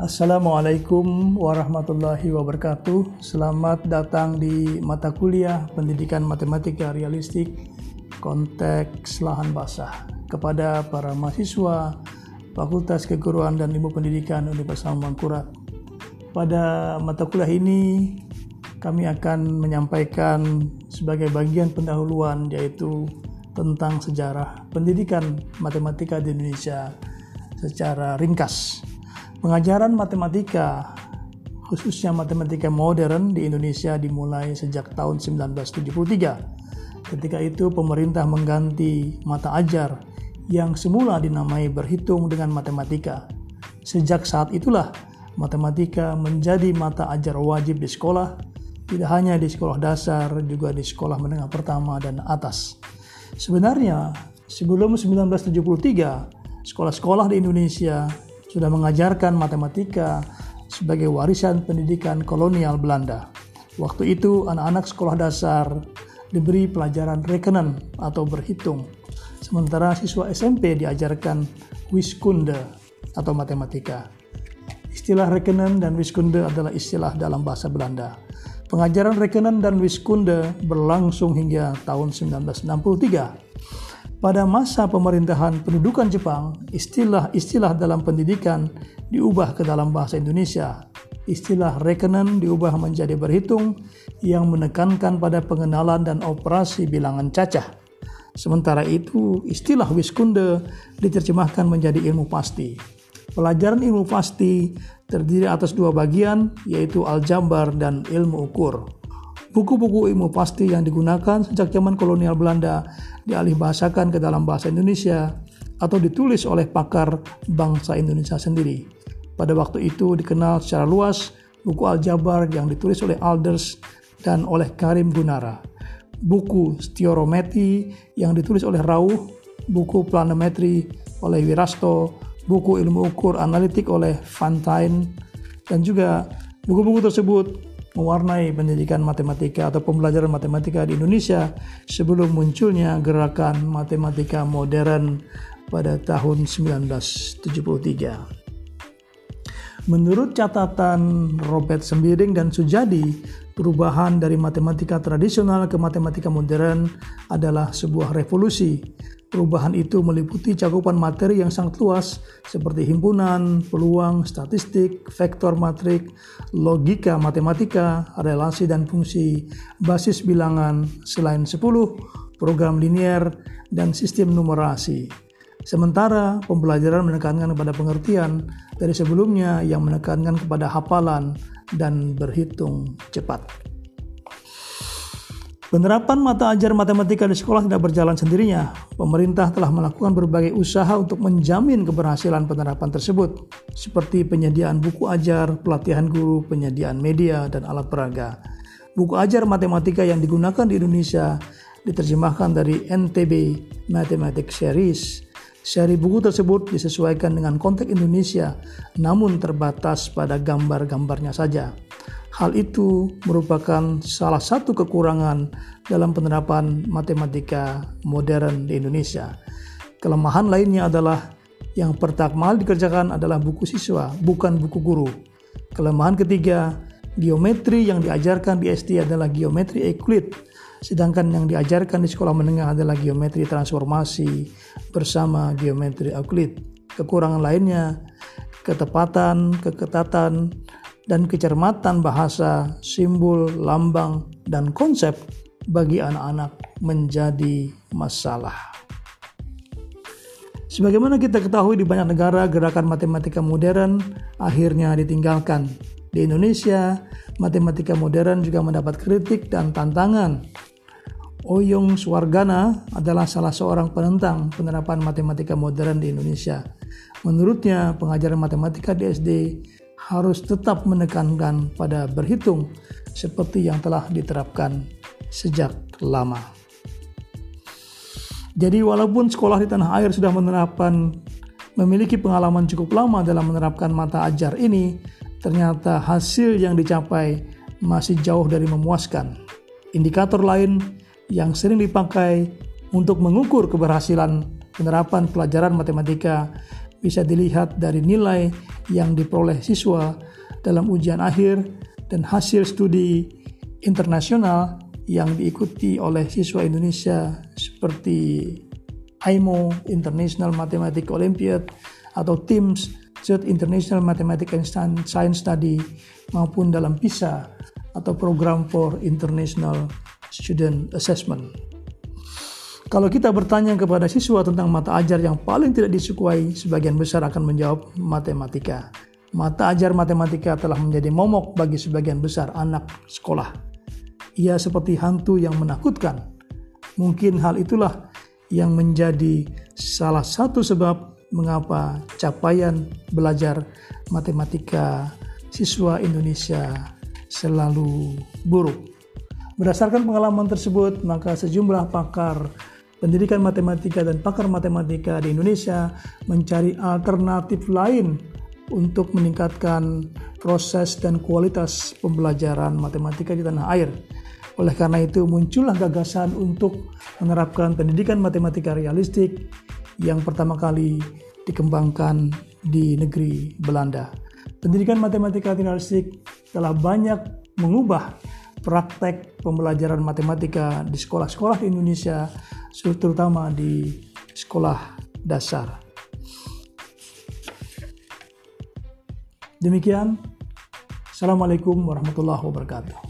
Assalamualaikum warahmatullahi wabarakatuh. Selamat datang di mata kuliah Pendidikan Matematika Realistik Konteks Lahan Basah kepada para mahasiswa Fakultas Keguruan dan Ilmu Pendidikan Universitas Mangkurat. Pada mata kuliah ini kami akan menyampaikan sebagai bagian pendahuluan yaitu tentang sejarah pendidikan matematika di Indonesia secara ringkas. Pengajaran matematika, khususnya matematika modern di Indonesia dimulai sejak tahun 1973. Ketika itu pemerintah mengganti mata ajar yang semula dinamai berhitung dengan matematika. Sejak saat itulah matematika menjadi mata ajar wajib di sekolah, tidak hanya di sekolah dasar, juga di sekolah menengah pertama dan atas. Sebenarnya, sebelum 1973, sekolah-sekolah di Indonesia sudah mengajarkan matematika sebagai warisan pendidikan kolonial Belanda. Waktu itu anak-anak sekolah dasar diberi pelajaran rekenen atau berhitung, sementara siswa SMP diajarkan wiskunde atau matematika. Istilah rekenen dan wiskunde adalah istilah dalam bahasa Belanda. Pengajaran rekenen dan wiskunde berlangsung hingga tahun 1963 pada masa pemerintahan pendudukan Jepang, istilah-istilah dalam pendidikan diubah ke dalam bahasa Indonesia. Istilah rekenen diubah menjadi berhitung yang menekankan pada pengenalan dan operasi bilangan cacah. Sementara itu, istilah wiskunde diterjemahkan menjadi ilmu pasti. Pelajaran ilmu pasti terdiri atas dua bagian, yaitu aljabar dan ilmu ukur. Buku-buku ilmu pasti yang digunakan sejak zaman kolonial Belanda dialih bahasakan ke dalam bahasa Indonesia atau ditulis oleh pakar bangsa Indonesia sendiri. Pada waktu itu dikenal secara luas buku Aljabar yang ditulis oleh Alders dan oleh Karim Gunara. Buku Stiorometri yang ditulis oleh Rauh, buku Planometri oleh Wirasto, buku ilmu ukur analitik oleh Fantine, dan juga buku-buku tersebut mewarnai pendidikan matematika atau pembelajaran matematika di Indonesia sebelum munculnya gerakan matematika modern pada tahun 1973. Menurut catatan Robert Sembiring dan Sujadi, perubahan dari matematika tradisional ke matematika modern adalah sebuah revolusi Perubahan itu meliputi cakupan materi yang sangat luas seperti himpunan, peluang, statistik, vektor matrik, logika matematika, relasi dan fungsi, basis bilangan, selain 10, program linier, dan sistem numerasi. Sementara pembelajaran menekankan kepada pengertian dari sebelumnya yang menekankan kepada hafalan dan berhitung cepat. Penerapan mata ajar matematika di sekolah tidak berjalan sendirinya. Pemerintah telah melakukan berbagai usaha untuk menjamin keberhasilan penerapan tersebut, seperti penyediaan buku ajar, pelatihan guru, penyediaan media, dan alat peraga. Buku ajar matematika yang digunakan di Indonesia diterjemahkan dari NTB Mathematics Series. Seri buku tersebut disesuaikan dengan konteks Indonesia, namun terbatas pada gambar-gambarnya saja. Hal itu merupakan salah satu kekurangan dalam penerapan matematika modern di Indonesia. Kelemahan lainnya adalah yang pertama dikerjakan adalah buku siswa, bukan buku guru. Kelemahan ketiga, geometri yang diajarkan di SD adalah geometri Euclid, sedangkan yang diajarkan di sekolah menengah adalah geometri transformasi bersama geometri Euclid. Kekurangan lainnya, ketepatan, keketatan, dan kecermatan bahasa, simbol, lambang, dan konsep bagi anak-anak menjadi masalah. Sebagaimana kita ketahui di banyak negara, gerakan matematika modern akhirnya ditinggalkan. Di Indonesia, matematika modern juga mendapat kritik dan tantangan. Oyong Swargana adalah salah seorang penentang penerapan matematika modern di Indonesia. Menurutnya, pengajaran matematika di SD harus tetap menekankan pada berhitung seperti yang telah diterapkan sejak lama. Jadi walaupun sekolah di tanah air sudah menerapkan memiliki pengalaman cukup lama dalam menerapkan mata ajar ini, ternyata hasil yang dicapai masih jauh dari memuaskan. Indikator lain yang sering dipakai untuk mengukur keberhasilan penerapan pelajaran matematika bisa dilihat dari nilai yang diperoleh siswa dalam ujian akhir dan hasil studi internasional yang diikuti oleh siswa Indonesia seperti IMO International Mathematics Olympiad atau TIMSS Third International Mathematics and Science Study maupun dalam PISA atau Program for International Student Assessment. Kalau kita bertanya kepada siswa tentang mata ajar yang paling tidak disukai, sebagian besar akan menjawab matematika. Mata ajar matematika telah menjadi momok bagi sebagian besar anak sekolah. Ia seperti hantu yang menakutkan. Mungkin hal itulah yang menjadi salah satu sebab mengapa capaian belajar matematika siswa Indonesia selalu buruk. Berdasarkan pengalaman tersebut, maka sejumlah pakar pendidikan matematika dan pakar matematika di Indonesia mencari alternatif lain untuk meningkatkan proses dan kualitas pembelajaran matematika di tanah air. Oleh karena itu muncullah gagasan untuk menerapkan pendidikan matematika realistik yang pertama kali dikembangkan di negeri Belanda. Pendidikan matematika realistik telah banyak mengubah praktek pembelajaran matematika di sekolah-sekolah di Indonesia, terutama di sekolah dasar. Demikian, Assalamualaikum warahmatullahi wabarakatuh.